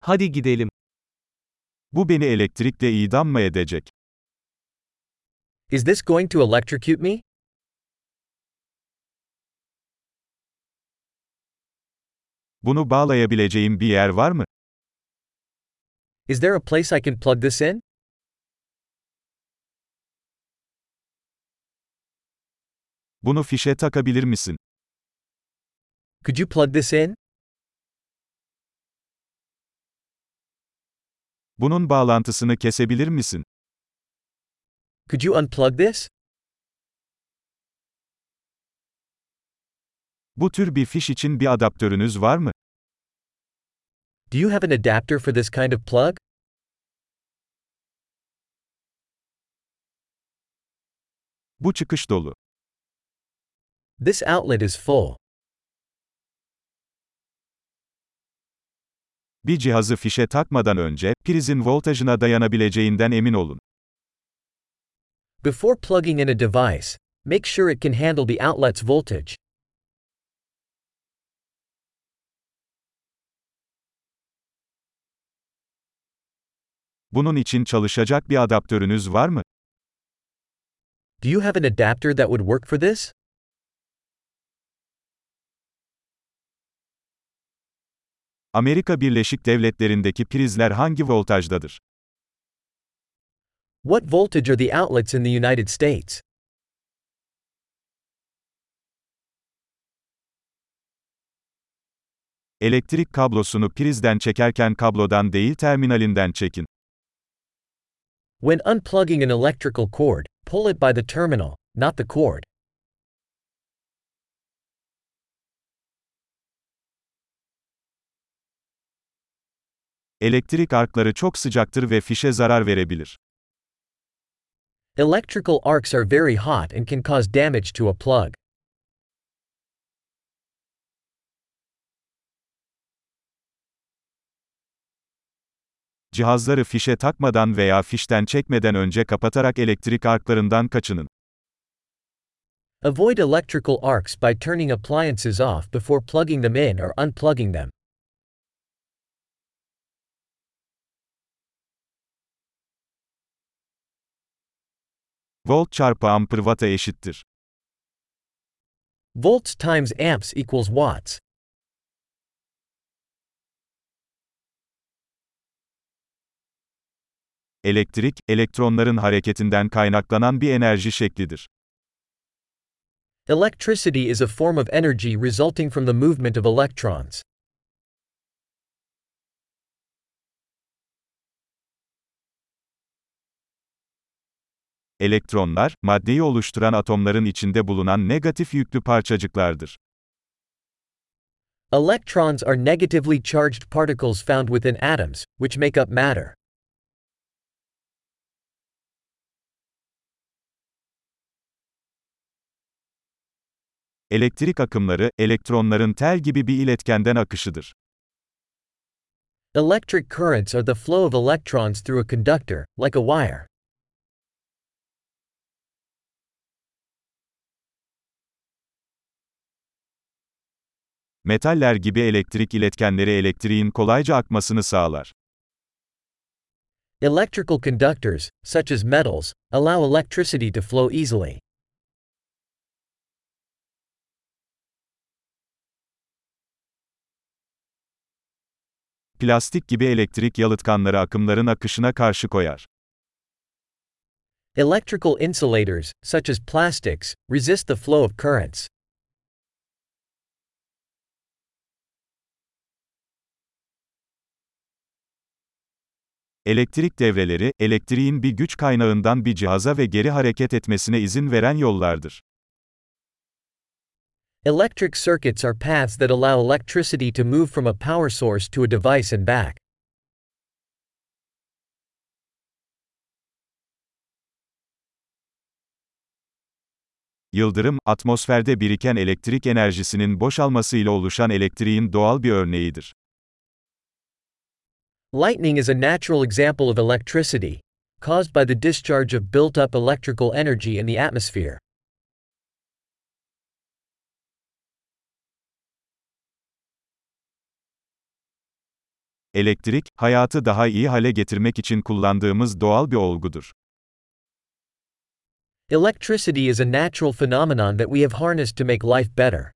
Hadi gidelim. Bu beni elektrikle idam mı edecek? Is this going to electrocute me? Bunu bağlayabileceğim bir yer var mı? Is there a place I can plug this in? Bunu fişe takabilir misin? Could you plug this in? Bunun bağlantısını kesebilir misin? Could you unplug this? Bu tür bir fiş için bir adaptörünüz var mı? Do you have an adapter for this kind of plug? Bu çıkış dolu. This outlet is full. Bir cihazı fişe takmadan önce, prizin voltajına dayanabileceğinden emin olun. Before plugging in a device, make sure it can handle the outlet's voltage. Bunun için çalışacak bir adaptörünüz var mı? Do you have an adapter that would work for this? Amerika Birleşik Devletleri'ndeki prizler hangi voltajdadır? What voltage are the outlets in the United States? Elektrik kablosunu prizden çekerken kablodan değil terminalinden çekin. When unplugging an electrical cord, pull it by the terminal, not the cord. Elektrik arkları çok sıcaktır ve fişe zarar verebilir. Electrical arcs are very hot and can cause damage to a plug. Cihazları fişe takmadan veya fişten çekmeden önce kapatarak elektrik arklarından kaçının. Avoid electrical arcs by turning appliances off before plugging them in or unplugging them. Volt çarpı amper watt'a eşittir. Volts times amps equals watts. Elektrik, elektronların hareketinden kaynaklanan bir enerji şeklidir. Electricity is a form of energy resulting from the movement of electrons. Elektronlar, maddeyi oluşturan atomların içinde bulunan negatif yüklü parçacıklardır. Electrons are negatively charged particles found within atoms, which make up matter. Elektrik akımları, elektronların tel gibi bir iletkenden akışıdır. Electric currents are the flow of electrons through a conductor, like a wire. Metaller gibi elektrik iletkenleri elektriğin kolayca akmasını sağlar. Electrical conductors, such as metals, allow electricity to flow easily. Plastik gibi elektrik yalıtkanları akımların akışına karşı koyar. Electrical insulators, such as plastics, resist the flow of currents. Elektrik devreleri, elektriğin bir güç kaynağından bir cihaza ve geri hareket etmesine izin veren yollardır. Electric circuits are paths that allow electricity to move from a power source to a device and back. Yıldırım, atmosferde biriken elektrik enerjisinin boşalmasıyla oluşan elektriğin doğal bir örneğidir. Lightning is a natural example of electricity, caused by the discharge of built up electrical energy in the atmosphere. Elektrik, hayatı daha iyi hale getirmek için kullandığımız doğal bir olgudur. Electricity is a natural phenomenon that we have harnessed to make life better.